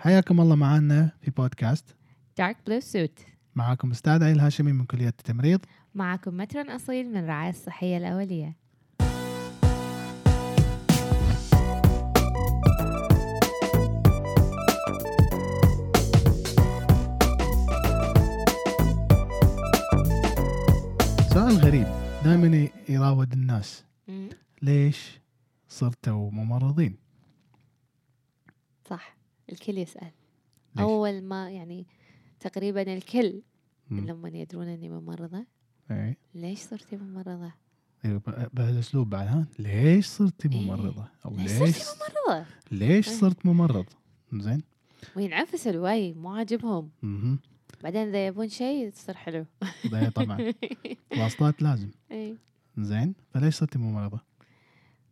حياكم الله معنا في بودكاست. دارك بلو سوت معاكم أستاذ عيل هاشمي من كلية التمريض. معكم مترن أصيل من الرعاية الصحية الأولية. سؤال غريب. دائما يراود الناس. ليش صرتوا ممرضين؟ صح. الكل يسأل ليش؟ أول ما يعني تقريبا الكل مم. لما يدرون إني ممرضة إيه ليش صرتي ممرضة؟ إيه، بهالاسلوب بعد ها ليش صرتي إيه. ممرضة أو ليش صرتي ممرضة؟ ليش إيه. صرت ممرض زين وينعفس الوي مو عاجبهم. بعدين إذا يبون شيء يصير حلو طبعا واسطات لازم إي. زين فليش صرتي ممرضة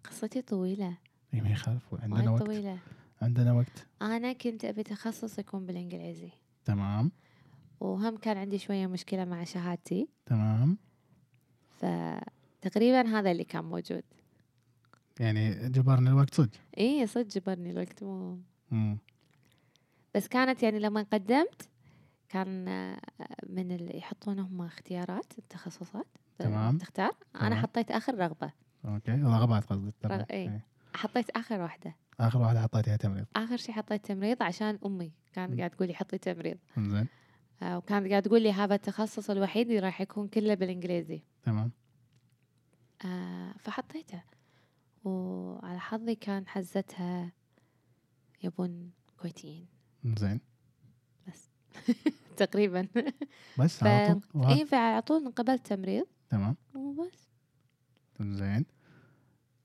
قصتي طويلة اي ما يخالف عندنا وقت طويلة عندنا وقت أنا كنت أبي تخصص يكون بالإنجليزي تمام وهم كان عندي شوية مشكلة مع شهادتي تمام فتقريبا هذا اللي كان موجود يعني جبرني الوقت صدق اي صدق جبرني الوقت مو مم. بس كانت يعني لما قدمت كان آه، من اللي يحطون هم اختيارات التخصصات تمام. تختار أنا تمام. حطيت آخر رغبة أوكي رغبات قصدك. رغ- إيه. إيه. حطيت آخر واحدة آخر واحدة حطيتها تمريض. آخر شيء حطيت تمريض عشان أمي. كانت مم. قاعد تقول لي حطي تمريض. زين آه، وكانت قاعد تقول لي هذا التخصص الوحيد اللي راح يكون كله بالإنجليزي. تمام. آه، فحطيته. وعلى حظي كان حزتها يبون كويتيين. زين تقريبا. بس. على طول. اي فعلى طول انقبلت تمريض. تمام. وبس. زين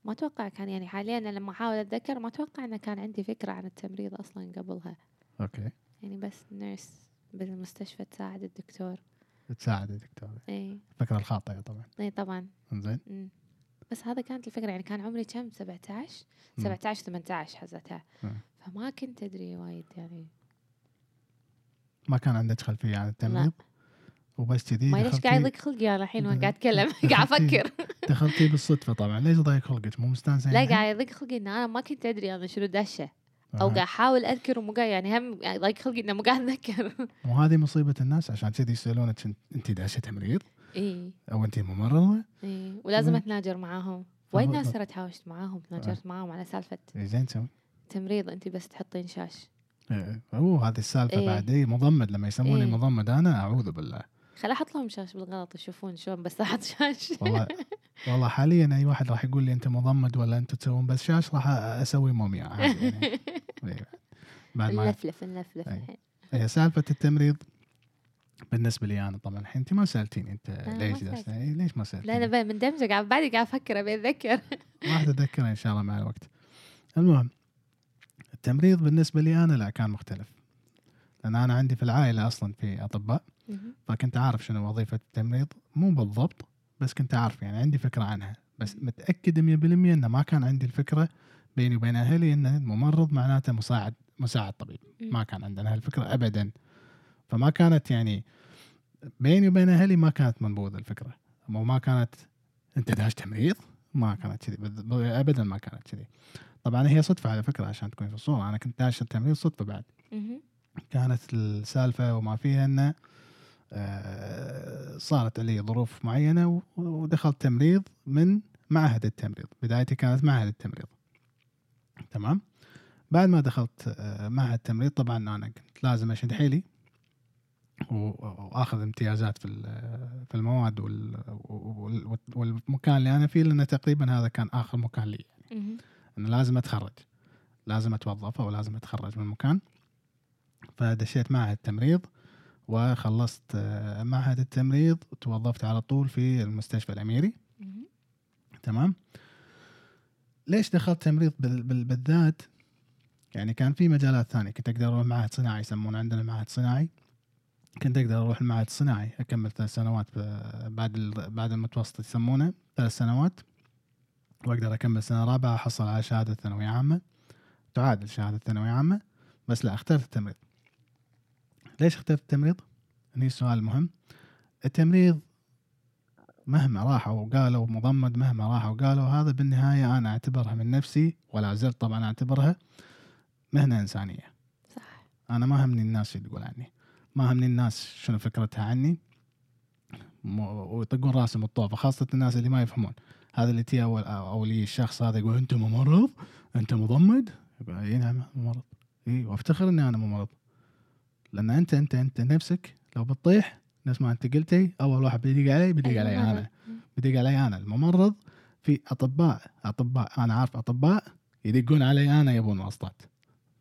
ما أتوقع كان يعني حاليا أنا لما أحاول أتذكر ما أتوقع إنه كان عندي فكرة عن التمريض أصلا قبلها. okay. يعني بس nurse بالمستشفى تساعد الدكتور. تساعد يا دكتور إي. الفكرة الخاطئة طبعا. إي طبعا. زين. بس هذا كانت الفكرة يعني كان عمري كم؟ 17 مم. 17 18 حزتها. مم. فما كنت أدري وايد يعني. ما كان عندك خلفية عن التمريض؟ وبس كذي. ما ليش قاعد يضيق خلقي أنا الحين وأنا قاعد أتكلم قاعد أفكر. دخلتي بالصدفة طبعا. ليش ضايق خلقك؟ مو مستانسة لا يعني؟ قاعد يضيق خلقي ان أنا ما كنت أدري أنا شنو داشه أو. قاعد أحاول أذكر ومو قاعد يعني هم ضايق خلقي إنه مو قاعد أتذكر. وهذه مصيبة الناس؟ عشان كذي يسألونك انت داشه تمريض؟ إي. أو انت ممرضة؟ إي. ولازم. أتناجر معاهم. وايد ناس ترى تهاوشت معاهم تناجرت معاهم على سالفة زين تسوي تمريض انت بس تحطين شاش. أوه هذه السالفة. بعد إيه مضمد لما يسموني. مضمد أنا أعوذ بالله. خل أحط لهم شاش بالغلط يشوفون شلون بس أحط شاش والله والله حاليا أي واحد راح يقول لي أنت مضمد ولا انت تسوون بس شاش راح أسوي موميا عادي يعني. إيه. بعد ما نلفلف نلفلف أي. الحين هي سالفة التمريض بالنسبة لي أنا طبعا الحين انت ما سألتيني أنت ما ليش؟ إيه، ليش ما لا سالتيني؟ أنا بقى مندمجه قاعد بعدي قاعد أفكر أبي أتذكر راح اتذكرها إن شاء الله مع الوقت. المهم التمريض بالنسبة لي أنا لا كان مختلف. لأن أنا عندي في العائلة أصلا في أطباء فكنت عارف شنو وظيفة التمريض. مو بالضبط بس كنت عارف يعني عندي فكرة عنها. بس متأكد 100% إنه ما كان عندي الفكرة بيني وبين أهلي ان الممرض معناته مساعد مساعد طبيب. ما كان عندنا هالفكرة ابدا. فما كانت يعني بيني وبين أهلي ما كانت منبوذه الفكرة. ما كانت أنت داش تمريض؟ ما كانت كذي. ابدا ما كانت كذي. طبعا هي صدفة على فكرة عشان تكون في الصورة. أنا كنت داش التمريض صدفة بعد. كانت السالفة وما فيها إنه آه، صارت لي ظروف معينة ودخلت تمريض من معهد التمريض. بدايتي كانت معهد التمريض. تمام؟ بعد ما دخلت آه، معهد التمريض طبعا أنا كنت لازم أشد حيلي وأخذ امتيازات في في المواد وال- وال- والمكان اللي أنا فيه لأنه تقريبا هذا كان آخر مكان لي مهم. انه لازم أتخرج. لازم أتوظف أو لازم أتخرج من المكان. فدشيت معهد التمريض وخلصت آه، معهد التمريض وتوظفت على طول في المستشفى الأميري. تمام؟ ليش دخلت تمريض بال- بال- بالذات؟ يعني كان في مجالات ثانية كنت أقدر أروح معهد صناعي يسمونه عندنا معهد صناعي. كنت أقدر أروح المعهد الصناعي أكمل ثلاث سنوات بعد بعد المتوسط يسمونه ثلاث سنوات. وأقدر أكمل سنة رابعة أحصل على شهادة ثانوية عامة. تعادل شهادة ثانوية عامة بس لا اخترت التمريض. ليش اخترت التمريض؟ هني السؤال مهم. التمريض مهما راحوا وقالوا مضمد مهما راحوا وقالوا هذا بالنهاية أنا أعتبرها من نفسي ولا زلت طبعا أعتبرها مهنة إنسانية. صح. أنا ما همني الناس اللي تقول عني. ما همني الناس شنو فكرتها عني. ويطقون راسهم الطوفة خاصة الناس اللي ما يفهمون. هذا اللي تي أول أو اللي الشخص هذا يقول أنت ممرض؟ أنت مضمد؟ يقول اي نعم ممرض. اي وأفتخر إني أنا ممرض. لأن انت انت انت نفسك لو بتطيح نفس ما انت قلتي أول واحد بيدق علي بيدق علي الممرض. أنا. بدق علي أنا. الممرض في أطباء أطباء أنا عارف أطباء يدقون علي أنا يبون واسطات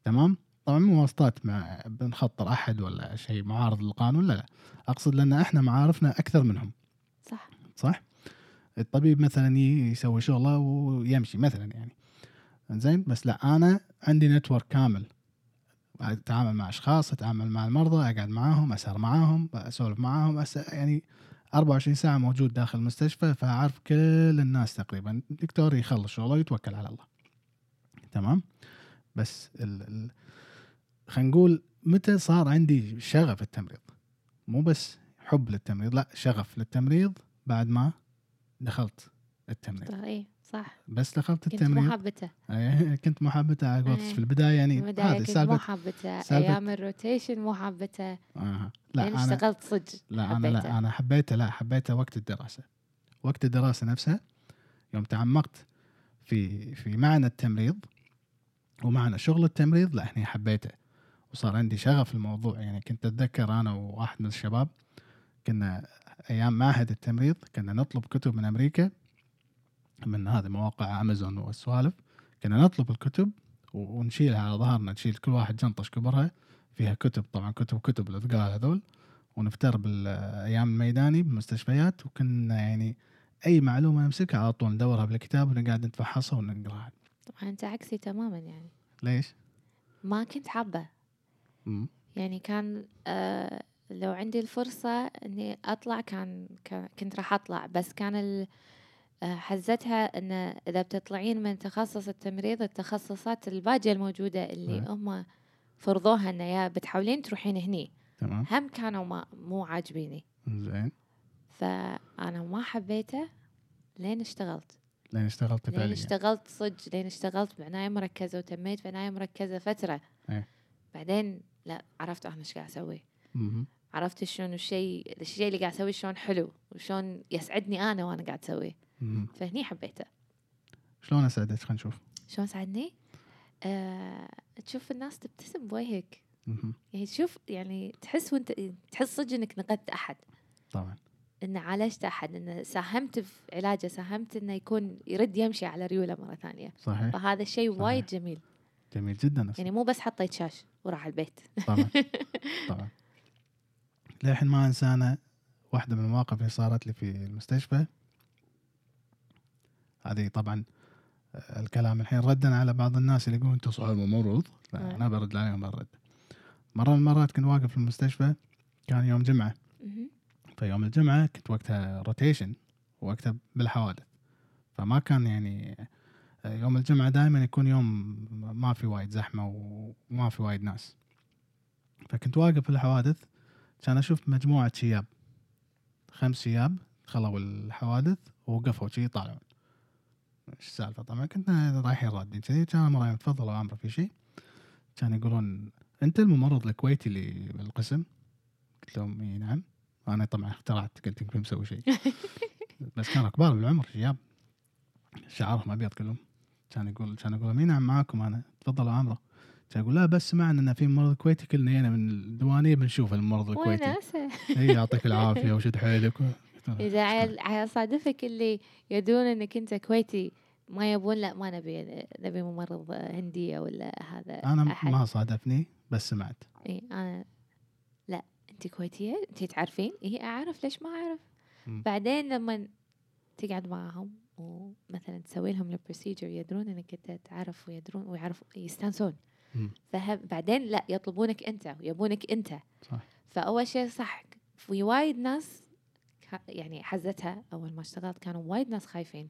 تمام؟ طبعا مو واسطات مع بنخطر أحد ولا شيء معارض للقانون لا لا. أقصد لأن إحنا معارفنا أكثر منهم. صح. صح؟ الطبيب مثلا يسوي شغلة ويمشي مثلا يعني. زين بس لا أنا عندي نتورك كامل. أتعامل مع أشخاص أتعامل مع المرضى أقعد معاهم أسهر معاهم أسولف معاهم أس... يعني 24 ساعة موجود داخل المستشفى فأعرف كل الناس تقريبا. الدكتور يخلص شغله ويتوكل على الله. تمام؟ بس ال... ال... خلينا نقول متى صار عندي شغف التمريض مو بس حب للتمريض لا شغف للتمريض بعد ما دخلت التمريض. صح. بس دخلت كنت التمريض محبتة. أي، كنت محبتة على قولتك أي. في البداية يعني هذه كنت سالفه سالفة- أيام الروتيشن مو حابته آه. لا لين أنا اشتغلت صدق. لا أنا حبيته. لا أنا حبيته لا حبيته وقت الدراسة. وقت الدراسة نفسها يوم تعمقت في في معنى التمريض ومعنى شغل التمريض لا هني حبيته. وصار عندي شغف الموضوع. يعني كنت أتذكر أنا وواحد من الشباب كنا أيام معهد التمريض كنا نطلب كتب من أمريكا من هذه مواقع امازون والسوالف كنا نطلب الكتب ونشيلها على ظهرنا نشيل كل واحد جنطه كبرها فيها كتب طبعا كتب كتب الاثقال هذول ونفتر بالأيام الميداني بالمستشفيات وكنا يعني أي معلومة نمسكها على طول ندورها بالكتاب ونقعد نتفحصها ونقراها طبعا أنت عكسي تماما يعني ليش؟ ما كنت حابة. يعني كان آه لو عندي الفرصة إني أطلع كان, كان كنت راح أطلع بس كان ال- حزتها إن إذا بتطلعين من تخصص التمريض التخصصات الباقية الموجودة اللي. هم فرضوها إن يا بتحاولين تروحين هني تمام هم كانوا ما مو عاجبيني زين فأنا ما حبيته لين اشتغلت لين اشتغلت لين فعليا اشتغلت صدق لين اشتغلت بعناية مركزة وتميت بعناية مركزة فترة إيه. بعدين لا عرفت أنا إيش قاعد مهم. عرفت شلون الشيء الشيء اللي قاعد أسويه شلون حلو وشلون يسعدني أنا وأنا قاعد أسويه. فهني حبيته شلون اسعدك خلينا نشوف. شلون ساعدني؟ آه، تشوف الناس تبتسم بوجهك. يعني تشوف يعني تحس وانت تحس صدق إنك نقدت أحد. طبعا. ان عالجت أحد ان ساهمت في علاجه ساهمت إنه يكون يرد يمشي على ريوله مرة ثانية. صحيح. فهذا الشيء. وايد جميل. جميل جدا أصلاً. يعني مو بس حطيت شاش وراح البيت. طبعا. طبعا. للحين ما انسى أنا واحدة من المواقف اللي صارت لي في المستشفى. هذه طبعا آه، الكلام الحين ردا على بعض الناس اللي يقولون انت صاحب ممرض لا نعم. أنا برد عليهم برد. مرة من المرات كنت واقف في المستشفى كان يوم جمعة. مهم. فيوم الجمعة كنت وقتها rotation وقتها بالحوادث. فما كان يعني آه، يوم الجمعة دائما يكون يوم ما في وايد زحمة وما في وايد ناس. فكنت واقف في الحوادث كان أشوف مجموعة شياب. خمس شياب خلوا الحوادث ووقفوا شي يطالعون. إيش السالفة؟ طبعا كنا رايحين رادين كذي. كان امرين تفضلوا عمرو في شيء. كان يقولون أنت الممرض الكويتي اللي بالقسم؟ قلت لهم إي نعم. أنا طبعا اخترعت قلت يمكن مسوي شيء. بس كانوا كبار بالعمر شياب. شعرهم أبيض كلهم. كان يقول كان يقول مين نعم معاكم أنا. تفضلوا عمرو كان يقول لا بس سمعنا إن في ممرض كويتي كلنا هنا من الديوانية بنشوف الممرض الكويتي. إي يعطيك العافية وشد حيلك. إذا عيل عيل صادفك اللي يدرون إنك أنت كويتي ما يبون؟ لا ما نبي نبي ممرض هنديه ولا هذا أنا أحد. ما صادفني بس سمعت. إي أنا لا أنت كويتية؟ أنت تعرفين؟ إي أعرف ليش ما أعرف؟ مم. بعدين لما تقعد معاهم ومثلا تسوي لهم ال procedure يدرون إنك أنت تعرف ويدرون ويعرفوا يستانسون. فبعدين لا يطلبونك أنت ويبونك أنت. صح. فأول شيء صح في وايد ناس يعني حزتها أول ما اشتغلت كانوا وايد ناس خايفين.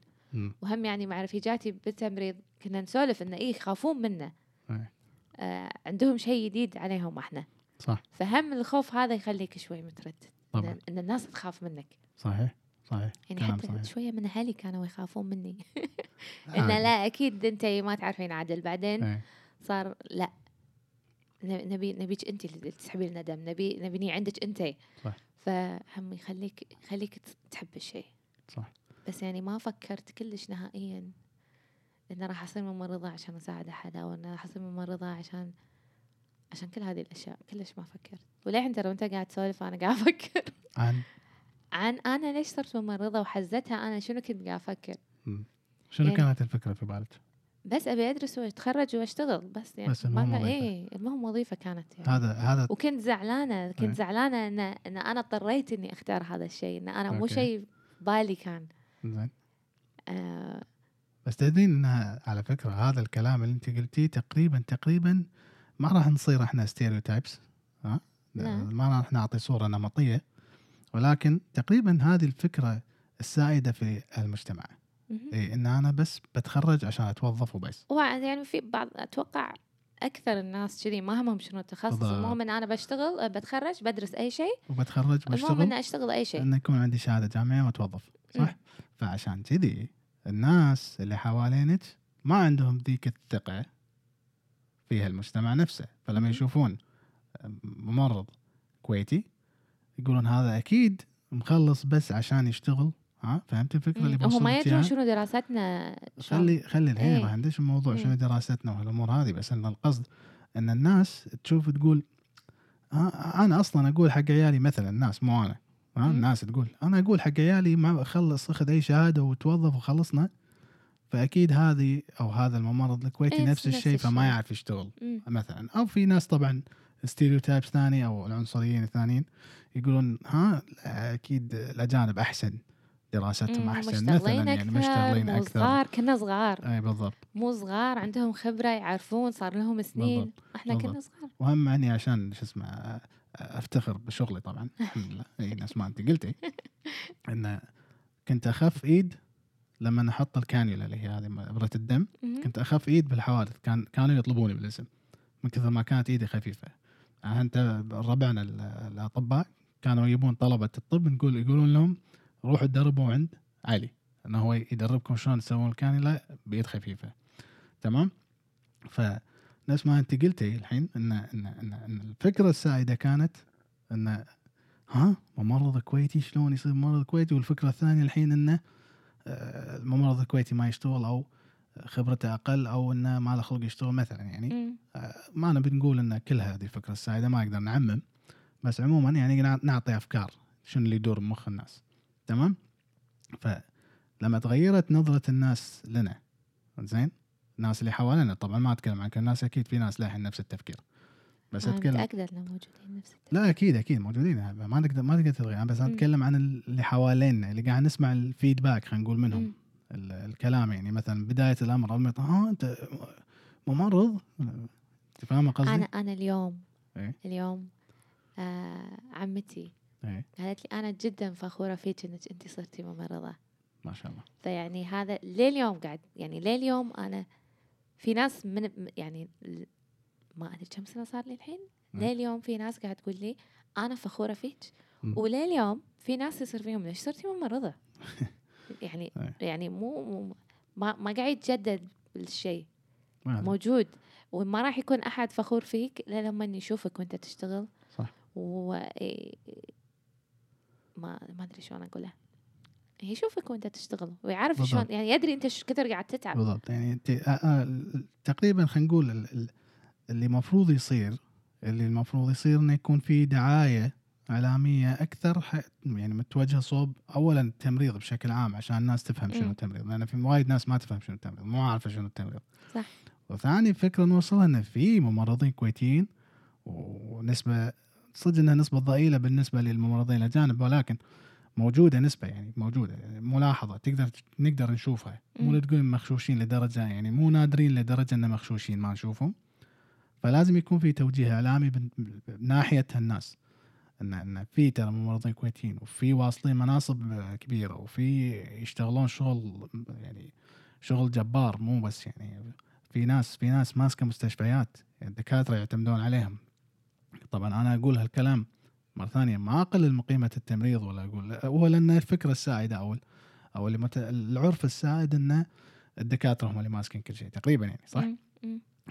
وهم يعني مع رفيجاتي بالتمريض كنا نسولف انه إيه يخافون منا إيه. آه عندهم شيء جديد عليهم إحنا. صح. فهم الخوف هذا يخليك شوي متردد طبعا. إن, الناس تخاف منك. صحيح صحيح. يعني حتى صحيح. شوية من أهلي كانوا يخافون مني. إنه لا أكيد أنت ما تعرفين عدل. بعدين إيه. صار لا نبي نبيك أنت اللي تسحبي لنا دم نبي نبيني عندك أنت. صح. فهم يخليك يخليك تحب الشيء. صح. بس يعني ما فكرت كلش نهائيا ان راح أصير ممرضة عشان أساعد أحد أو ان راح أصير ممرضة عشان عشان كل هذه الأشياء. كلش ما فكرت. وللحين ترى وأنت قاعد تسولف أنا قاعد أفكر. عن؟ عن أنا ليش صرت ممرضة وحزتها؟ أنا شنو كنت قاعد أفكر. شنو يعني- كانت الفكرة في بالك؟ بس أبي أدرس وأتخرج وأشتغل بس يعني بس المهم ما وظيفة. إيه المهم وظيفة كانت يعني هذا هذا وكنت زعلانة إيه. كنت زعلانة ان إن أنا اضطريت إني أختار هذا الشيء إن أنا مو. شيء بالي كان زين آه بس تدرين إنها على فكرة هذا الكلام اللي أنت قلتيه تقريبا تقريبا ما راح نصير إحنا ستيريوتايبس ها. ما راح نعطي صورة نمطية ولكن تقريبا هذه الفكرة السائدة في المجتمع إيه إن أنا بس بتخرج عشان أتوظف وبس. هو يعني في بعض أتوقع أكثر الناس كذي ما همهم شنو التخصص. المهم إن أنا بشتغل بتخرج بدرس أي شيء. وبتخرج المهم بشتغل. إني أشتغل أي شيء. انه يكون عندي شهادة جامعية وأتوظف صح؟ فعشان كذي الناس اللي حوالينك ما عندهم ذيك الثقة في المجتمع نفسه. فلما. يشوفون ممرض كويتي يقولون هذا أكيد مخلص بس عشان يشتغل ها فهمت الفكرة اللي مم. هم ما يدرون؟ شنو دراستنا شلون. خلي خلي الحين إيه. ما عنديش الموضوع مم. شنو دراستنا وهالامور هذه بس إن القصد إن الناس تشوف تقول ها أنا أصلا أقول حق عيالي مثلا الناس مو أنا مم. الناس تقول أنا أقول حق عيالي ما خلص أخذ أي شهادة وتوظف وخلصنا فأكيد هذه أو هذا الممرض الكويتي إيه، نفس الشيء فما. يعرف يشتغل مم. مثلا أو في ناس طبعا stereotypes ثاني أو العنصريين الثانيين يقولون ها أكيد الأجانب أحسن دراستهم. أحسن مثلا مشتغلين يعني أكثر مشتغلين مو أكثر. صغار كنا صغار. أي بالضبط. مو صغار عندهم خبرة يعرفون صار لهم سنين. بالضبط. إحنا كنا بالضبط. صغار. وهم عني عشان شو اسمه أفتخر بشغلي طبعا. الحمد لله. إي نفس ما أنت قلتي. إن كنت اخف إيد لما أحط الكانيولا اللي هي هذه إبرة الدم. كنت اخف إيد بالحوادث كان كانوا يطلبوني بالاسم. من كثر ما كانت إيدي خفيفة. يعني انت ربعنا ال- الأطباء كانوا يجيبون طلبة الطب نقول يقولون لهم روحوا تدربوا عند علي. إنه هو يدربكم شلون تسوون الكانيولا بايد خفيفة. تمام؟ فنفس ما أنت قلتي الحين إن إن إن, إن الفكرة السائدة كانت إن ها ممرض كويتي شلون يصير ممرض كويتي؟ والفكرة الثانية الحين انه آه، الممرض الكويتي ما يشتغل أو خبرته أقل أو إنه ما له خلق يشتغل مثلا يعني. آه، ما نبي نقول إن كل هذه الفكرة السائدة ما نقدر نعمم. بس عموما يعني نع- نعطي أفكار شنو اللي يدور بمخ الناس. تمام فلما تغيرت نظرة الناس لنا زين الناس اللي حوالينا طبعا ما أتكلم عن كل الناس أكيد في ناس للحين نفس التفكير بس أنا اتكلم متأكدة انه موجودين نفس التفكير. لا أكيد أكيد موجودين ما نقدر ما تقدر تلغي أنا بس أنا. أتكلم عن اللي حوالينا اللي قاعد نسمع الفيدباك خلينا نقول منهم. ال- الكلام يعني مثلا بداية الأمر ها أنت ممرض أنت فاهمة قصدي؟ أنا أنا اليوم إيه. اليوم آه عمتي إيه قالت لي أنا جدا فخورة فيك إنك انت صرتي ممرضة ما شاء الله فيعني هذا لليوم قاعد يعني لليوم أنا في ناس من يعني ما أدري كم سنة صار لي الحين مم. لليوم في ناس قاعد تقول لي أنا فخورة فيك. ولليوم في ناس يصير فيهم ليش صرتي ممرضة يعني إيه. يعني مو, مو ما ما قاعد يتجدد الشيء أدري. موجود وما راح يكون أحد فخور فيك إلا لما يشوفك وأنت تشتغل صح. و إيه- ما ما أدري شلون أقولها يشوفك وأنت تشتغل ويعرف. شلون يعني يدري أنت إيش كثر قاعد تتعب بالضبط يعني أنت آه، آه، تقريبا خلينا نقول ال- ال- اللي المفروض يصير اللي المفروض يصير إنه يكون في دعاية إعلامية أكثر يعني متوجهة صوب اولا التمريض بشكل عام عشان الناس تفهم شنو. التمريض لأن في وايد ناس ما تفهم شنو التمريض مو عارفة شنو التمريض صح. وثاني فكرة نوصلها إنه في ممرضين كويتيين ونسبة صدق إنها نسبة ضئيلة بالنسبة للممرضين الأجانب ولكن موجودة نسبة يعني موجودة ملاحظة تقدر نقدر نشوفها. مو تقول مخشوشين لدرجة يعني مو نادرين لدرجة إن مخشوشين ما نشوفهم. فلازم يكون في توجيه إعلامي ناحية الناس. ان إن في ترى ممرضين كويتيين وفي واصلين مناصب كبيرة وفي يشتغلون شغل يعني شغل جبار مو بس يعني في ناس في ناس ماسكة مستشفيات الدكاترة يعتمدون عليهم. طبعا أنا أقول هالكلام مرة ثانية ما أقلل من قيمة التمريض ولا أقول هو لأن الفكرة السائدة أو أو اللي مت... العرف السائد ان الدكاترة هم اللي ماسكين كل شيء تقريبا يعني صح؟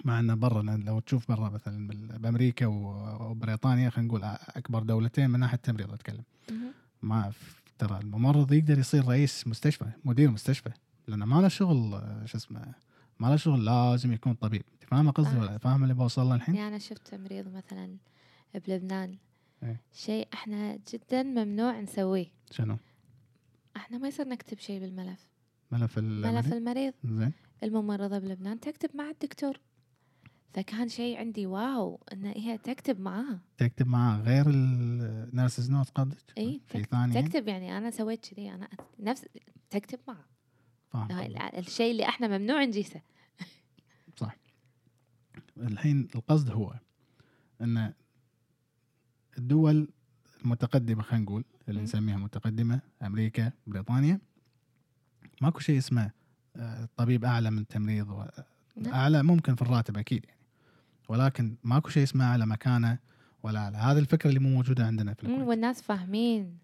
مع إنه برا لو تشوف برا مثلا بأمريكا وبريطانيا خلينا نقول أكبر دولتين من ناحية التمريض أتكلم. ما ترى الممرض يقدر يصير رئيس مستشفى مدير مستشفى لأنه ما له شغل شو اسمه ما له شغل لازم يكون طبيب فاهمة قصدي آه. ولا فاهم اللي بوصل له الحين؟ يعني أنا شفت تمريض مثلا بلبنان إيه. شيء إحنا جدا ممنوع نسويه شنو؟ إحنا ما يصير نكتب شيء بالملف ملف ملف المريض؟ المريض زين الممرضة بلبنان تكتب مع الدكتور فكان شيء عندي wow إن هي تكتب معاه تكتب معاه غير ال nurses note قصدك؟ اي ثاني يعني؟ تكتب يعني أنا سويت كذي أنا نفس تكتب معاه فاهم هاي قصدك. الع- الشيء اللي إحنا ممنوع نجيسه الحين القصد هو أن الدول المتقدمة خلينا نقول اللي. نسميها متقدمة أمريكا بريطانيا ماكو شيء اسمه آه، طبيب أعلى من تمريض و- نعم. أعلى ممكن في الراتب أكيد يعني. ولكن ماكو شيء اسمه أعلى مكانة. ولا اعلى هذه الفكرة اللي مو موجودة عندنا في الكويت. والناس فاهمين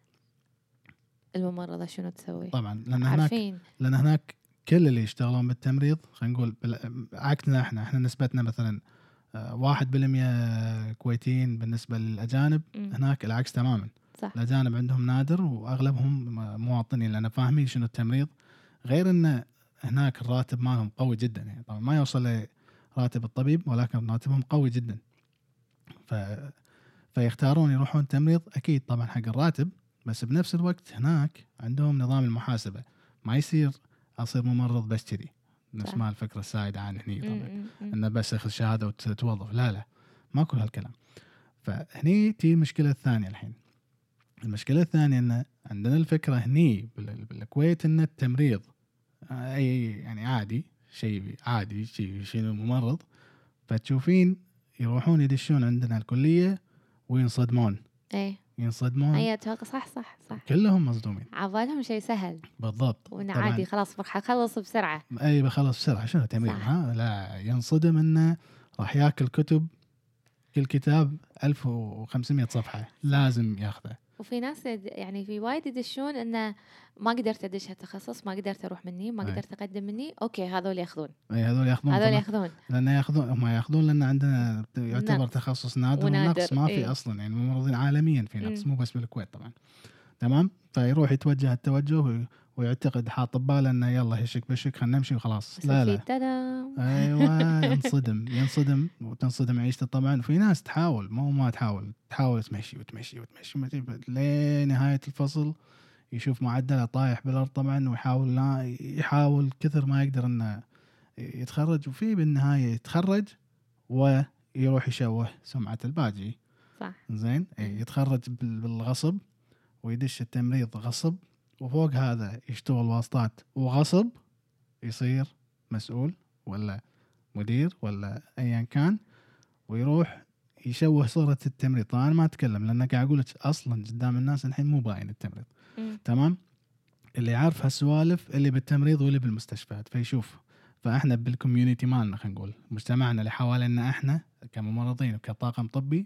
الممرضة شنو تسوي. طبعا لأن هناك عارفين لأن هناك كل اللي يشتغلون بالتمريض خلينا نقول عكسنا إحنا إحنا نسبتنا مثلا آه، واحد بالمية كويتيين بالنسبة للأجانب مم، هناك العكس تماما. صح. الأجانب عندهم نادر وأغلبهم م- مواطنين لأن فاهمين شنو التمريض. غير أن هناك الراتب مالهم قوي جدا يعني. طبعا ما يوصل لراتب الطبيب ولكن راتبهم قوي جدا. ف... فيختارون يروحون تمريض أكيد طبعا حق الراتب بس بنفس الوقت هناك عندهم نظام المحاسبة. ما يصير أصير ممرض بس كذي. نفس. ما الفكرة السائدة عن هني. طبعا. إنه بس اخذ شهادة وتتوظف. لا لا. ماكو هالكلام. فهني تي المشكلة الثانية الحين. المشكلة الثانية ان عندنا الفكرة هني بال- بالكويت ان التمريض أي يعني عادي شيء عادي شيء شنو ممرض. فتشوفين يروحون يدشون عندنا الكلية وينصدمون. إيه. ينصدمون هي توق- صح صح صح. كلهم مصدومين. عبالهم شيء سهل. بالضبط. وانه طبعاً. عادي خلاص بروح اخلص بسرعة. أي بخلص بسرعة. شنو تمريض صح. ها لا ينصدم إنه راح ياكل كتب كل كتاب 1500 صفحة. لازم ياخذه. وفي ناس يعني في وايد يدشون انه ما قدرت أدش هالتخصص ما قدرت أروح مني ما. قدرت أقدم مني أوكي هذول ياخذون أي هذول ياخذون هذول ياخذون لأن ياخذون هم ياخذون لأن عندنا يعتبر نقص. تخصص نادر ونقص ما في إيه. أصلا يعني ممرضين عالميا في نقص. مو بس بالكويت طبعا تمام فيروح يتوجه التوجه ويعتقد حاط بباله إنه يلا هشك بشك خلينا نمشي وخلاص. لا لا. أيوه ينصدم ينصدم وتنصدم عيشته طبعا. في ناس تحاول مو ما تحاول تحاول تمشي وتمشي وتمشي. وتمشي لنهاية الفصل يشوف معدله طايح بالأرض طبعا ويحاول لا يحاول كثر ما يقدر إنه يتخرج. وفي بالنهاية يتخرج ويروح يشوه سمعة الباجي. صح. زين؟ إيه، يتخرج بال- بالغصب ويدش التمريض غصب. وفوق هذا يشتغل واسطات وغصب يصير مسؤول ولا مدير ولا ايا كان ويروح يشوه صورة التمريض. طبعا أنا ما أتكلم لأن قاعد أقول لك أصلا قدام الناس الحين مو باين التمريض. مم. تمام؟ اللي يعرف هالسوالف اللي بالتمريض واللي بالمستشفيات فيشوف. فإحنا بالكوميونتي مالنا خلينا نقول مجتمعنا اللي حوالينا إحنا كممرضين وكطاقم طبي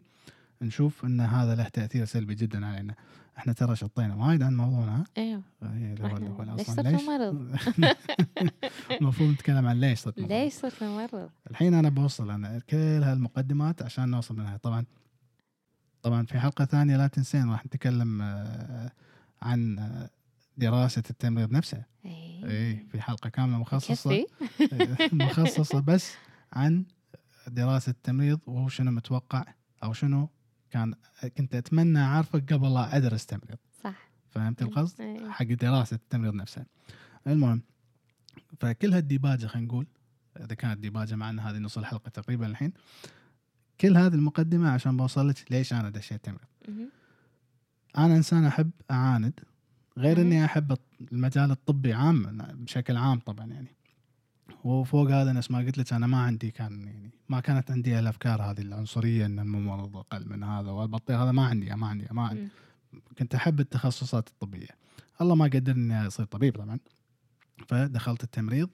نشوف إن هذا له تأثير سلبي جدا علينا. إحنا ترى شطينا وايد عن موضوعنا؟ إيوه. إيه، ليش صرت ممرض؟ المفروض نتكلم عن ليش صرت. ليش صرت ممرض؟ الحين أنا بوصل أنا كل هالمقدمات عشان نوصل للنهاية. طبعا طبعا في حلقة ثانية لا تنسين راح نتكلم آه، عن آه، دراسة التمريض نفسه. اي اي في حلقة كاملة مخصصة. إيه. مخصصة بس عن دراسة التمريض وهو شنو متوقع أو شنو كان كنت أتمنى اعرفه قبل لا أدرس تمريض صح فهمت القصد؟ إيه. حق دراسة التمريض نفسها. المهم فكل هالديباجة خلينا نقول إذا كانت ديباجة معنا هذه نص الحلقة تقريبا الحين كل هذه المقدمة عشان بوصل لك ليش أنا دشيت تمريض. أنا إنسان أحب أعاند غير. إني أحب المجال الطبي عام بشكل عام طبعا يعني. وفوق هذا نفس ما قلت لك أنا ما عندي كان يعني ما كانت عندي الأفكار هذه العنصرية إن الممرض أقل من هذا والبطيء. هذا ما عندي ما عندي ما عندي. كنت أحب التخصصات الطبية. الله ما قدرني إني أصير طبيب طبعا. فدخلت التمريض.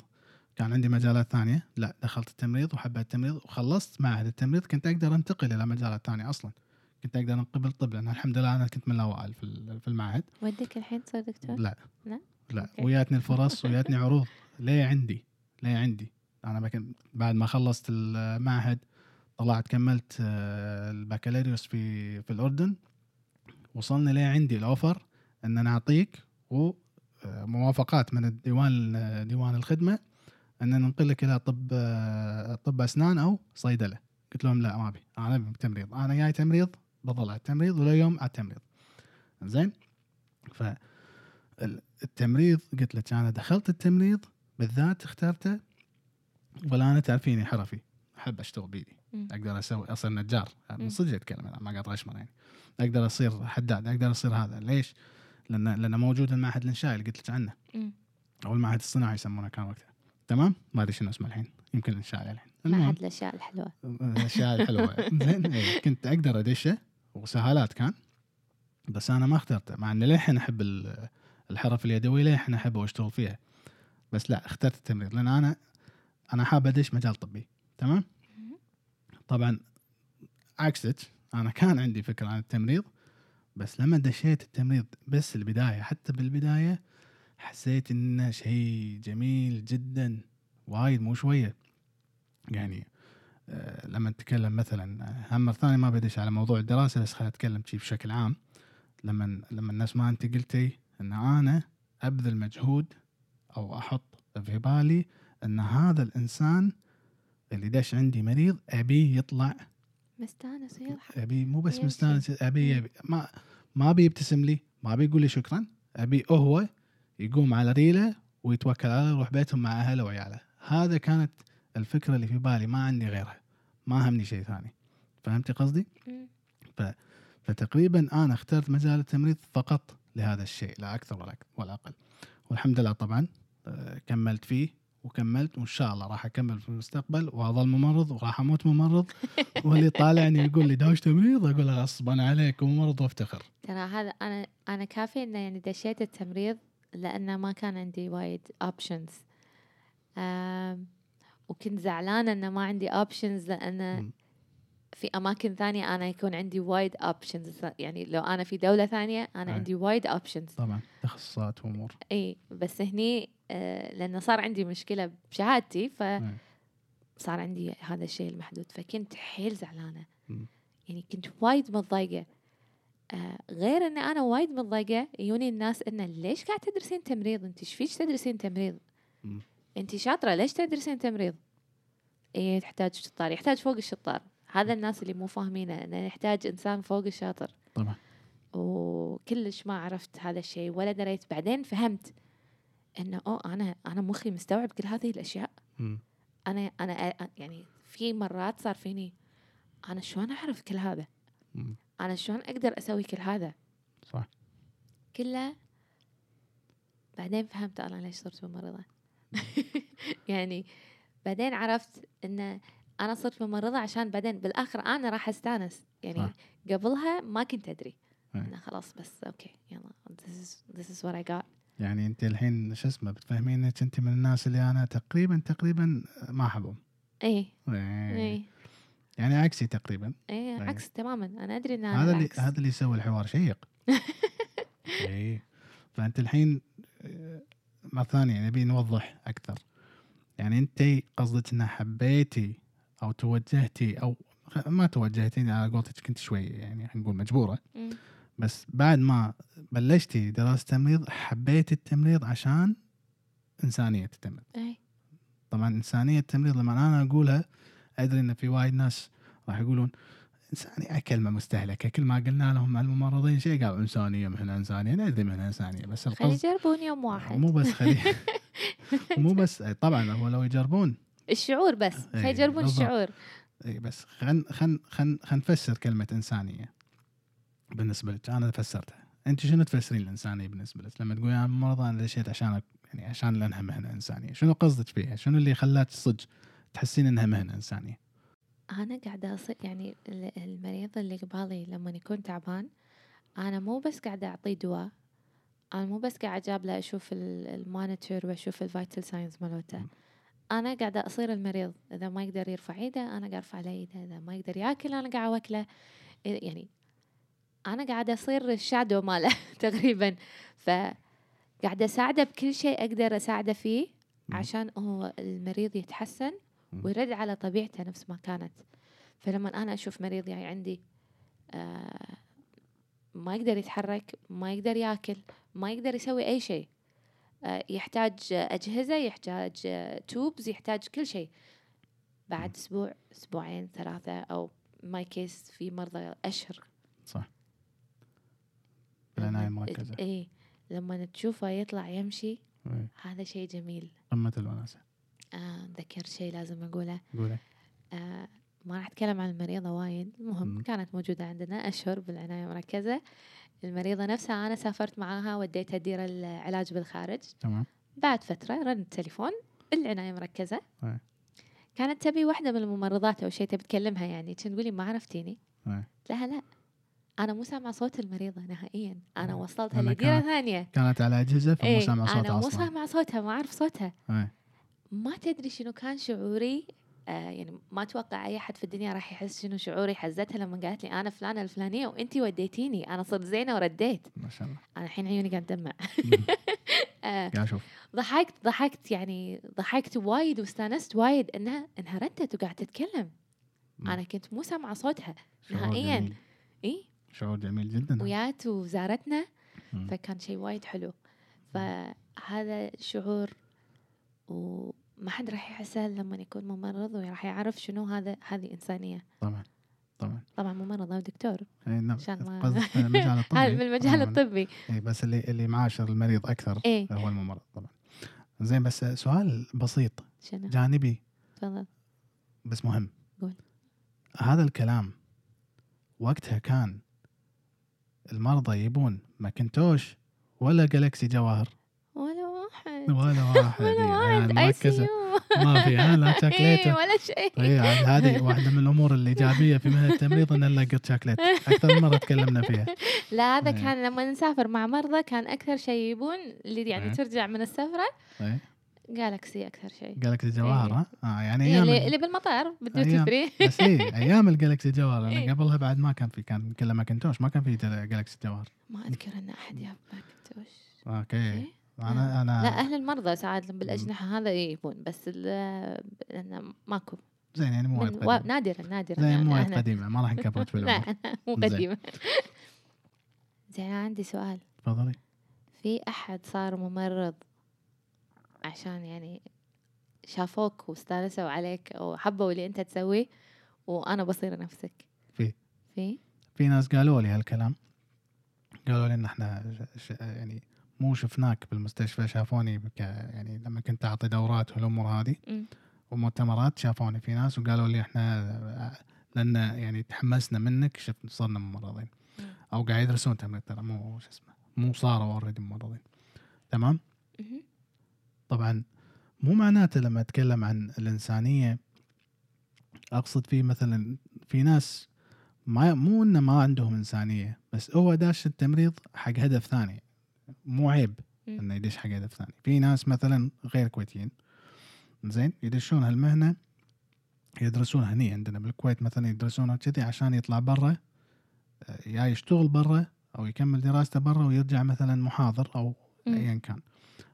كان عندي مجالات ثانية. لا دخلت التمريض وحبيت التمريض وخلصت معهد التمريض. كنت أقدر أنتقل إلى مجالات ثانية أصلا. كنت أقدر انقبل طب لأن الحمد لله أنا كنت من الأوائل في ال- في المعهد. ودك الحين تصير دكتور؟ لا. لا؟ لا. وياتني الفرص وياتني عروض. ليه عندي؟ ليه عندي. أنا بعد ما خلصت المعهد طلعت كملت آه، البكالوريوس في في الأردن. وصلنا لي عندي الأوفر إن أنا أعطيك وموافقات من الديوان ديوان الخدمة إن ننقلك إلى طب آه، طب أسنان أو صيدلة. قلت لهم لا ما أبي. أنا ابي تمريض أنا جاي تمريض بظل على التمريض ولا يوم على التمريض. زين؟ ف التمريض قلت لك أنا دخلت التمريض بالذات اخترته ولا أنا تعرفيني حرفي. أحب أشتغل بيدي. أقدر أسوي أصير نجار. من صدق أتكلم ما قاعد غشمر يعني. أقدر أصير حداد أقدر أصير هذا. ليش؟ لأن لأن موجود المعهد الإنشائي اللي قلت لك عنه. أو المعهد الصناعي يسمونه كان وقتها. تمام؟ ما أدري شنو اسمه الحين. يمكن الإنشائي الحين. معهد الاشياء الحلوة. الاشياء الحلوة. زين إيه، كنت أقدر أدشه وسهالات كان. بس أنا ما اخترته مع إني للحين أحب ال- الحرف اليدوية للحين احبها وأشتغل فيها. بس لا اخترت التمريض لأن أنا أنا حاب أدش مجال طبي تمام. طبعا عكسك أنا كان عندي فكرة عن التمريض بس لما دشيت التمريض بس البداية حتى بالبداية حسيت إنه شيء جميل جدا وايد مو شوية. يعني آه، لما نتكلم مثلا هم مرة ثانية ما بدش على موضوع الدراسة بس خلينا نتكلم شي بشكل عام. لما لما الناس ما أنت قلتي إن أنا أبذل مجهود أو أحط في بالي إن هذا الإنسان اللي دش عندي مريض أبيه يطلع. مستانس ويضحك أبي مو بس. مستانس أبي ما ما أبي يبتسم لي ما أبي يقول لي شكرا. أبي هو يقوم على ريله ويتوكل على ويروح بيتهم مع أهله وعياله. هذا كانت الفكرة اللي في بالي ما عندي غيرها. ما همني شيء ثاني. فهمتي قصدي؟ مم. فتقريبا أنا اخترت مجال التمريض فقط لهذا الشيء لا أكثر ولا ولا أقل. والحمد لله طبعا كملت فيه وكملت وإن شاء الله راح أكمل في المستقبل واظل ممرض وراح أموت ممرض واللي طالعني يقول لي داوش تمريض؟ أقول له غصبا عليك ممرض وافتخر. ترى هذا أنا أنا كافي إنه يعني دشيت التمريض لأنه ما كان عندي وايد options وكنت زعلانة إنه ما عندي options لأن مم. في أماكن ثانية أنا يكون عندي وايد options يعني لو أنا في دولة ثانية أنا أي. عندي وايد options طبعا تخصصات وأمور. إي بس هني آه لأنه صار عندي مشكلة بشهادتي فصار أي. عندي هذا الشيء المحدود. فكنت حيل زعلانة. يعني كنت وايد متضايقة. آه غير إن أنا وايد متضايقة يجوني الناس انه ليش قاعد تدرسين تمريض؟ أنت إيش فيك تدرسين تمريض. أنت شاطرة ليش تدرسين تمريض؟ إيه تحتاج شطار يحتاج فوق الشطار. هذا الناس اللي مو فاهمينه انه يحتاج إنسان فوق الشاطر. طبعا. وكلش ما عرفت هذا الشيء ولا دريت. بعدين فهمت إنه أوه أنا أنا مخي مستوعب كل هذه الأشياء. مم. أنا أنا يعني في مرات صار فيني أنا شلون أعرف كل هذا؟ مم. أنا شلون أقدر أسوي كل هذا؟ صح. كله بعدين فهمت أنا ليش صرت ممرضه يعني بعدين عرفت ان أنا صرت ممرضه عشان بعدين بالآخر أنا راح أستأنس. يعني صح. قبلها ما كنت أدري. أي. أنا خلاص بس أوكي يلا this is, this is what I got. يعني أنت الحين شو اسمه بتفهمين إنك أنت من الناس اللي أنا تقريبا تقريبا ما احبهم إيه. إيه. إيه. يعني عكسي تقريبا. إيه أي. عكس تماما. أنا أدري إن هذا اللي. هذا اللي يسوي الحوار شيق. اي فأنت الحين مرة ثانية نبي نوضح أكثر. يعني أنت قصدك ان حبيتي أو توجهتي أو ما توجهتي على قولتك كنت شوي يعني نقول مجبورة. بس بعد ما بلشتي دراسة تمريض حبيتي التمريض عشان إنسانية التمريض. إيه طبعا إنسانية التمريض لما أنا أقولها أدري إن في وايد ناس راح يقولون إنسانية كلمة مستهلكة كل ما قلنا لهم مع الممرضين شيء قالوا إنسانية مهنه إنسانية ندري مهنه إنسانية بس خلي القصد يجربون يوم واحد مو بس خلي مو بس طبعا هو لو يجربون الشعور بس إيه، خلي يجربون. الشعور. اي بس خل خل خل خل نفسر كلمة إنسانية بالنسبة لك أنا فسرتها. أنت شنو تفسرين الإنسانية بالنسبة لك؟ لما تقولي أنا مرضى أنا دشيت عشان يعني عشان لأنها مهنة إنسانية شنو قصدك فيها؟ شنو اللي خلاك صدق تحسين إنها مهنة إنسانية؟ أنا قاعدة أص... يعني ال- المريض اللي قبالي لما يكون تعبان أنا مو بس قاعدة أعطيه دواء أنا مو بس قاعدة أجابله أشوف ال- ال monitor وأشوف ال vital signs مالته. أنا قاعدة أصير المريض إذا ما يقدر يرفع إيده أنا قاعد أرفع له إيده إذا ما يقدر يأكل أنا قاعدة اوكله يعني أنا قاعدة أصير الشادو ماله تقريبا ف قاعدة أساعده بكل شيء أقدر أساعده فيه. عشان هو المريض يتحسن. ويرد على طبيعته نفس ما كانت فلما أنا أشوف مريض يعني عندي آه ما يقدر يتحرك ما يقدر يأكل ما يقدر يسوي أي شيء يحتاج أجهزة يحتاج آه tubes يحتاج كل شيء. بعد أسبوع أسبوعين ثلاثة أو my case في مرضى أشهر. صح. بالعنايه لما- المركزه اي لما تشوفه يطلع يمشي إيه. هذا شيء جميل. قمة الوناسة. آه ذكرت شيء لازم أقوله. قولي. آه ما راح أتكلم عن المريضة وايد. المهم مم. كانت موجودة عندنا أشهر بالعناية المركزة. المريضة نفسها أنا سافرت معاها وديتها تدير العلاج بالخارج. تمام. بعد فترة رن التليفون العناية المركزة أي. كانت تبي واحدة من الممرضات أو شيء تبي تكلمها يعني كنت تقولي ما عرفتيني. أي. لها لا. أنا مو سامعة صوت المريضة نهائيا. أنا أي. وصلتها أنا لديرة كانت- ثانية. كانت على أجهزة فمو إيه سامع صوتها أنا مو سامعة صوتها ما أعرف صوتها. ما تدري شنو كان شعوري يعني ما أتوقع أي أحد في الدنيا راح يحس شنو شعوري. حزتها لما قالت لي أنا فلانة الفلانية وانتي وديتيني. أنا صرت زينة ورديت. ما شاء الله. أنا الحين عيوني قاعد تدمع. آه أشوف ضحكت ضحكت يعني ضحكت وايد واستانست وايد إنها إنها ردت وقاعدة تتكلم. أنا كنت مو سامعة صوتها نهائياً. إي؟ شعور جميل جدا. ويات وزارتنا. فكان شيء وايد حلو. فهذا شعور وما حد راح يحسه إلا لما يكون ممرض وراح يعرف شنو هذا هذه إنسانية. طبعا طبعا. طبعا ممرض أو دكتور. إيه، نعم. عشان ما- المجال الطبي. هذا بالمجال عموماً. الطبي. إيه بس اللي اللي معاشر المريض أكثر إيه هو الممرض طبعا. زين بس سؤال بسيط. شنو؟ جانبي. تفضل. بس مهم. قول. هذا الكلام وقتها كان المرضى يبون ماكنتوش ولا جالكسي جواهر. ولا واحد. ولا إيه، واحد. يعني ICU ما في لا إيه شاكليته ولا شيء. اي عاد هذه واحدة من الأمور الإيجابية في مهنة التمريض إن نلقى شاكليت أكثر من مرة تكلمنا فيها. لا هذا إيه. كان لما نسافر مع مرضى كان أكثر شيء يبون اللي يعني إيه. ترجع من السفرة إيه. جالكسي أكثر شيء. جالكسي جواهر ها آه يعني إيه، أيام اللي ال- اللي بالمطار بال duty. free بس اي أيام الجالكسي جواهر إيه. لأن قبلها بعد ما كان في كان كله ماكنتوش ما كان في جالكسي جواهر ما أذكر إن أحد جاب ماكنتوش. okay. إيه؟ أنا أنا لا أهل المرضى ساعات بالأجنحة هذا يبون بس ماكو. زين يعني مو وايد من و... قديم نادرا نادرا زين يعني مو وايد قديمة ما راح نكبرت في لا مو. قديمة. زين أنا عندي سؤال. تفضلي. في أحد صار ممرض عشان يعني شافوك واستانسوا عليك أو حبوا اللي أنت تسويه وأنا بصير نفسك؟ في. في؟ في ناس قالوا لي هالكلام. قالوا لي إن إحنا ش- ش- يعني مو شفناك بالمستشفى شافوني بك يعني لما كنت أعطي دورات والأمور هذه. ومؤتمرات شافوني في ناس وقالوا لي إحنا لأن يعني تحمسنا منك شفت صرنا ممرضين مم. أو قاعد يدرسون تمريض ترى مو شو اسمه مو صاروا اوريدي ممرضين تمام. طبعا مو معناته لما أتكلم عن الإنسانية أقصد في مثلا في ناس ما مو إنه ما عندهم إنسانية بس هو داش التمريض حق هدف ثاني مو عيب. إنه يدش حق هدف ثاني. في ناس مثلا غير كويتيين زين يدشون هالمهنة يدرسون هني عندنا بالكويت مثلا يدرسونها كذي عشان يطلع برا آه، يا يشتغل برا أو يكمل دراسته برا ويرجع مثلا محاضر أو. ايا كان.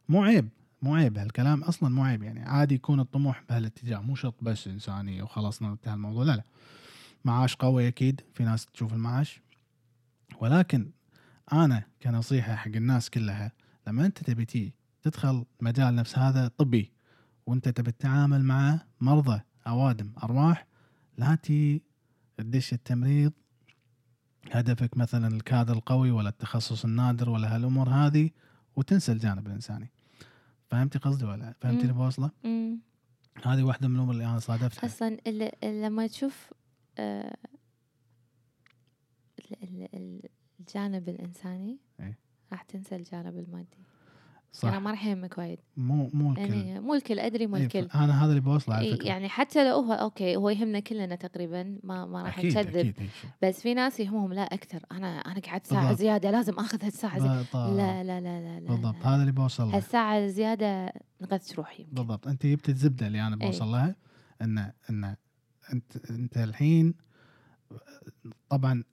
مو عيب مو عيب هالكلام أصلا مو عيب يعني. عادي يكون الطموح بهالاتجاه مو شرط بس انسانيه وخلصنا انتهى الموضوع لا لا. معاش قوي أكيد في ناس تشوف المعاش. ولكن أنا كنصيحة حق الناس كلها لما أنت تبي تي تدخل مجال نفس هذا طبي وأنت تبي تتعامل مع مرضى أوادم أرواح لا تي تدش التمريض. هدفك مثلا الكادر القوي ولا التخصص النادر ولا هالأمور هذه وتنسى الجانب الإنساني. فهمتي قصدي ولا فهمتي. اللي بوصله؟ هذه واحدة من الأمور اللي أنا صادفتها. أصلا لما تشوف آه، ال- ال- ال- الجانب الإنساني إيه. راح تنسى الجانب المادي صح أنا ما راح يهمك وايد مو مو الكل يعني مو الكل أدري مو إيه، الكل أنا هذا اللي بوصله على إيه، فكرة يعني حتى لو هو أوكي هو يهمنا كلنا تقريبا ما ما راح نكذب إيه،. بس في ناس يهمهم لا أكثر أنا أنا قعدت ساعة بالضبط. زيادة لازم آخذ هالساعة زيادة. لا لا لا لا لا بالضبط. هذا اللي بوصل له هالساعة الزياده نغث روحي. بالضبط أنت جبت الزبدة اللي أنا إيه. بوصل لها إن إن أنت أنت الحين طبعا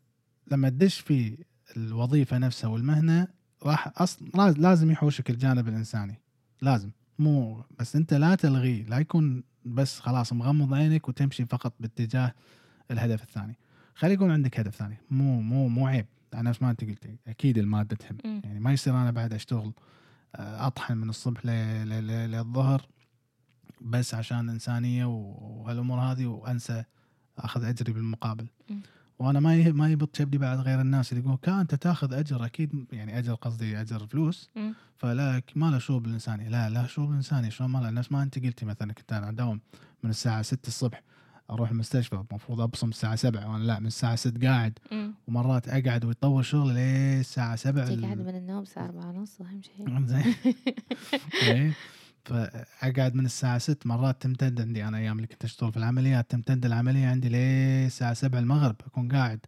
لما تدش في الوظيفة نفسها والمهنة راح أصلا لازم يحوشك الجانب الإنساني. لازم. مو بس أنت لا تلغيه لا يكون بس خلاص مغمض عينك وتمشي فقط باتجاه الهدف الثاني. خلي يكون عندك هدف ثاني. مو مو مو عيب. نفس ما أنت قلتي أكيد المادة تهم. مم. يعني ما يصير أنا بعد أشتغل آه، أطحن من الصبح للظهر بس عشان إنسانية وهالأمور هذه وأنسى أخذ أجري بالمقابل. مم. وأنا ما ما يبط شبدي بعد غير الناس اللي يقول كان أنت تاخذ أجر أكيد يعني أجر قصدي أجر فلوس. فلا ما له شغل بالانساني لا لا شغل بالانساني شلون ما له نفس ما أنت قلتي مثلا كنت أنا أداوم من الساعة 6 الصبح أروح المستشفى المفروض أبصم الساعة 7 وأنا لا من الساعة 6 قاعد. ومرات أقعد ويطول شغلي ليه الساعة 7 تقعد من النوم الساعة أربعة ونص أهم شيء زين. فأقعد من الساعة 6 مرات تمتد عندي. أنا أيام اللي كنت أشتغل في العمليات تمتد العملية عندي ليه الساعة 7 المغرب أكون قاعد.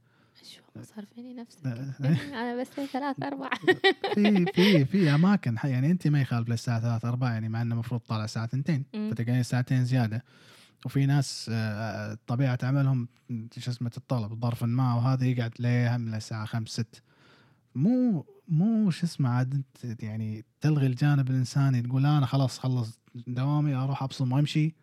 شو صار فيني نفسك. أنا بس لي ثلاث أربع في في في أماكن يعني أنت ما يخالف للساعة 3 4 يعني مع إنه المفروض طالع الساعة 2 مم. فتقعدين ساعتين زيادة. وفي ناس آه، طبيعة عملهم شو اسمه تتطلب ظرف ما وهذا يقعد ليه هم للساعه 5 6 مو مو شو اسمه عاد انت يعني تلغي الجانب الإنساني تقول أنا خلاص خلص دوامي أروح أبصم وأمشي.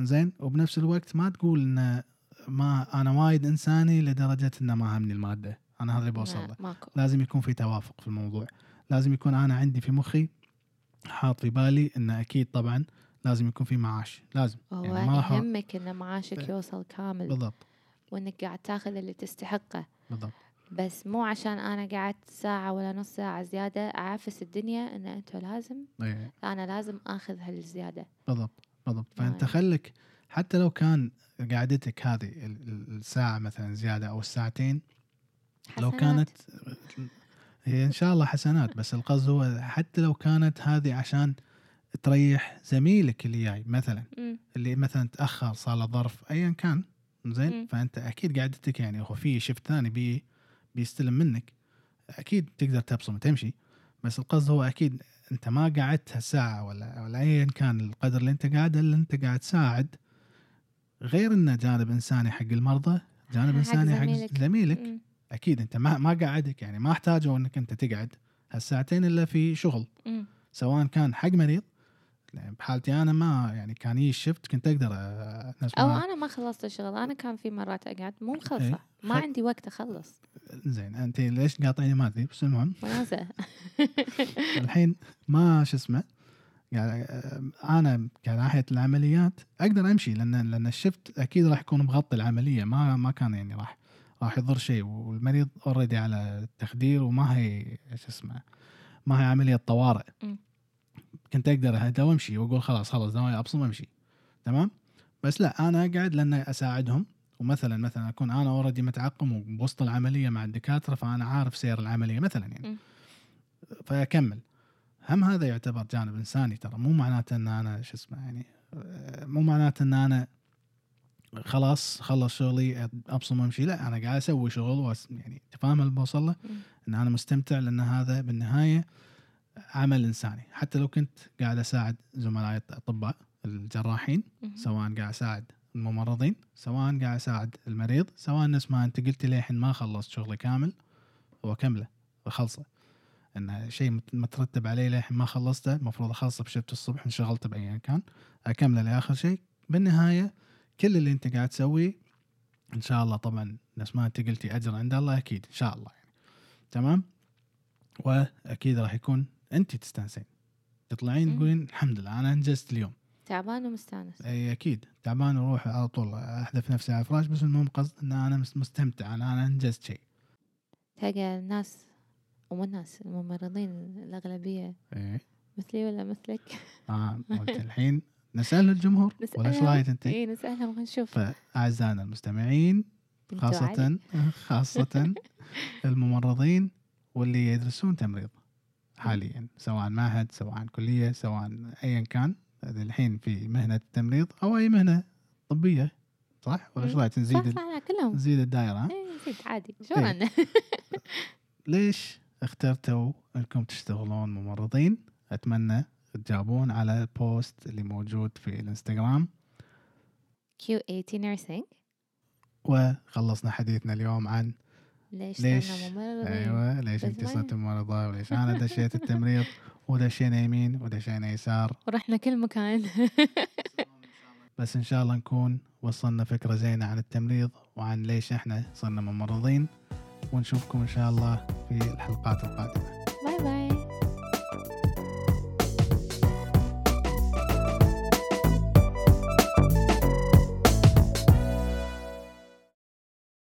زين وبنفس الوقت ما تقول ان ما أنا وايد إنساني لدرجة إنه ما همني المادة. أنا هذا اللي بوصل له. ماكو. لازم يكون في توافق في الموضوع. لازم يكون أنا عندي في مخي حاط في بالي إنه أكيد طبعا لازم يكون في معاش. لازم. يعني ما راح- يهمك إن معاشك إيه. يوصل كامل. بالضبط. وإنك قاعد تاخذ اللي تستحقه. بالضبط. بس مو عشان أنا قعدت ساعة ولا نص ساعة زيادة اعفس الدنيا إن أنتوا لازم إيه، أنا لازم آخذ هالزيادة بالضبط بالضبط فأنت يعني. خلك حتى لو كان قعدتك هذه ال- ال- الساعة مثلا زيادة أو الساعتين لو حسنات. كانت هي إن شاء الله حسنات بس القصد هو حتى لو كانت هذه عشان تريح زميلك اللي جاي مثلا مم. اللي مثلا تأخر صار له ظرف ايا كان زين. فأنت أكيد قعدتك يعني هو في شفت ثاني بي بيستلم منك أكيد تقدر تبصم وتمشي بس القصد هو أكيد أنت ما قعدت هالساعة ولا ولا ايا كان القدر اللي أنت قاعدة اللي أنت قاعد تساعد غير انه جانب إنساني حق المرضى جانب حق إنساني حق زميلك. زميلك مم. أكيد أنت ما ما قعدك يعني ما احتاجوا إنك أنت تقعد هالساعتين إلا في شغل. سواء كان حق مريض يعني بحالتي أنا ما يعني كان يجي الشفت كنت أقدر نفس أو ما أنا ما خلصت الشغل أنا كان في مرات أقعد مو إيه. ما خل- عندي وقت أخلص زين انت ليش قاطعيني ما أدري بس المهم الحين ما شو اسمه يعني آه، أنا كناحية العمليات أقدر أمشي لأن لأن الشفت أكيد راح يكون مغطي العملية ما ما كان يعني راح راح يضر شيء والمريض اوريدي على التخدير وما هي شو اسمه ما هي عملية طوارئ. كنت أقدر اهدى وأمشي وأقول خلاص خلاص ناوي ابصم وأمشي. تمام؟ بس لا أنا أقعد لأن أساعدهم. ومثلا مثلا أكون أنا اوريدي متعقم وبوسط العملية مع الدكاترة فأنا عارف سير العملية مثلا يعني. مم. فأكمل. هم هذا يعتبر جانب إنساني ترى. مو معناته إن أنا شو اسمه يعني مو معناته إن أنا خلاص خلص شغلي أبصم وأمشي. لا أنا قاعد أسوي شغل يعني تفهم اللي بوصل له. إن أنا مستمتع لأن هذا بالنهاية عمل إنساني. حتى لو كنت قاعد أساعد زملائي الأطباء الجراحين. سواء قاعد أساعد الممرضين سواء قاعد أساعد المريض سواء نفس ما أنت قلت لي الحين ما خلصت شغلي كامل واكمله واخلصه انه شيء مت- مترتب عليه للحين ما خلصته المفروض أخلصه بشفت الصبح انشغلت بايا كان أكمله لآخر شيء. بالنهاية كل اللي أنت قاعد تسويه إن شاء الله طبعا نفس ما أنت قلتي أجر عند الله أكيد إن شاء الله يعني. تمام؟ وأكيد راح يكون انت تستانسين تطلعين. تقولين الحمد لله أنا أنجزت اليوم. تعبان ومستأنس. أي أكيد. تعبان وأروح على طول أحذف نفسي على الفراش بس المهم قصد إن أنا مس- مستمتع أنا أنا أنجزت شيء. تلقى الناس ومو الناس الممرضين الأغلبية. اي مثلي ولا مثلك؟ آه قلت الحين نسأل الجمهور ولا إيش. رأيك أنت؟ اي نسألهم ونشوف. فأعزائنا المستمعين. خاصة خاصة الممرضين واللي يدرسون تمريض. حاليا سواء معهد سواء كلية سواء ايا كان الحين في مهنة التمريض أو أي مهنة طبية صح؟ ولا إيش. رايك نزيد صح كلهم نزيد الدائرة ها؟ اي نسيت عادي شو. عنا ليش اخترتوا إنكم تشتغلون ممرضين؟ أتمنى تجاوبون على البوست اللي موجود في الإنستغرام QAT nursing وخلصنا حديثنا اليوم عن ليش, ليش؟ صرنا ممرضين أيوه ليش ما- صرت ممرضة؟ وليش أنا دشيت التمريض؟ ودشينا يمين ودشينا يسار. ورحنا كل مكان. بس إن شاء الله نكون وصلنا فكرة زينة عن التمريض وعن ليش إحنا صرنا ممرضين. ونشوفكم إن شاء الله في الحلقات القادمة.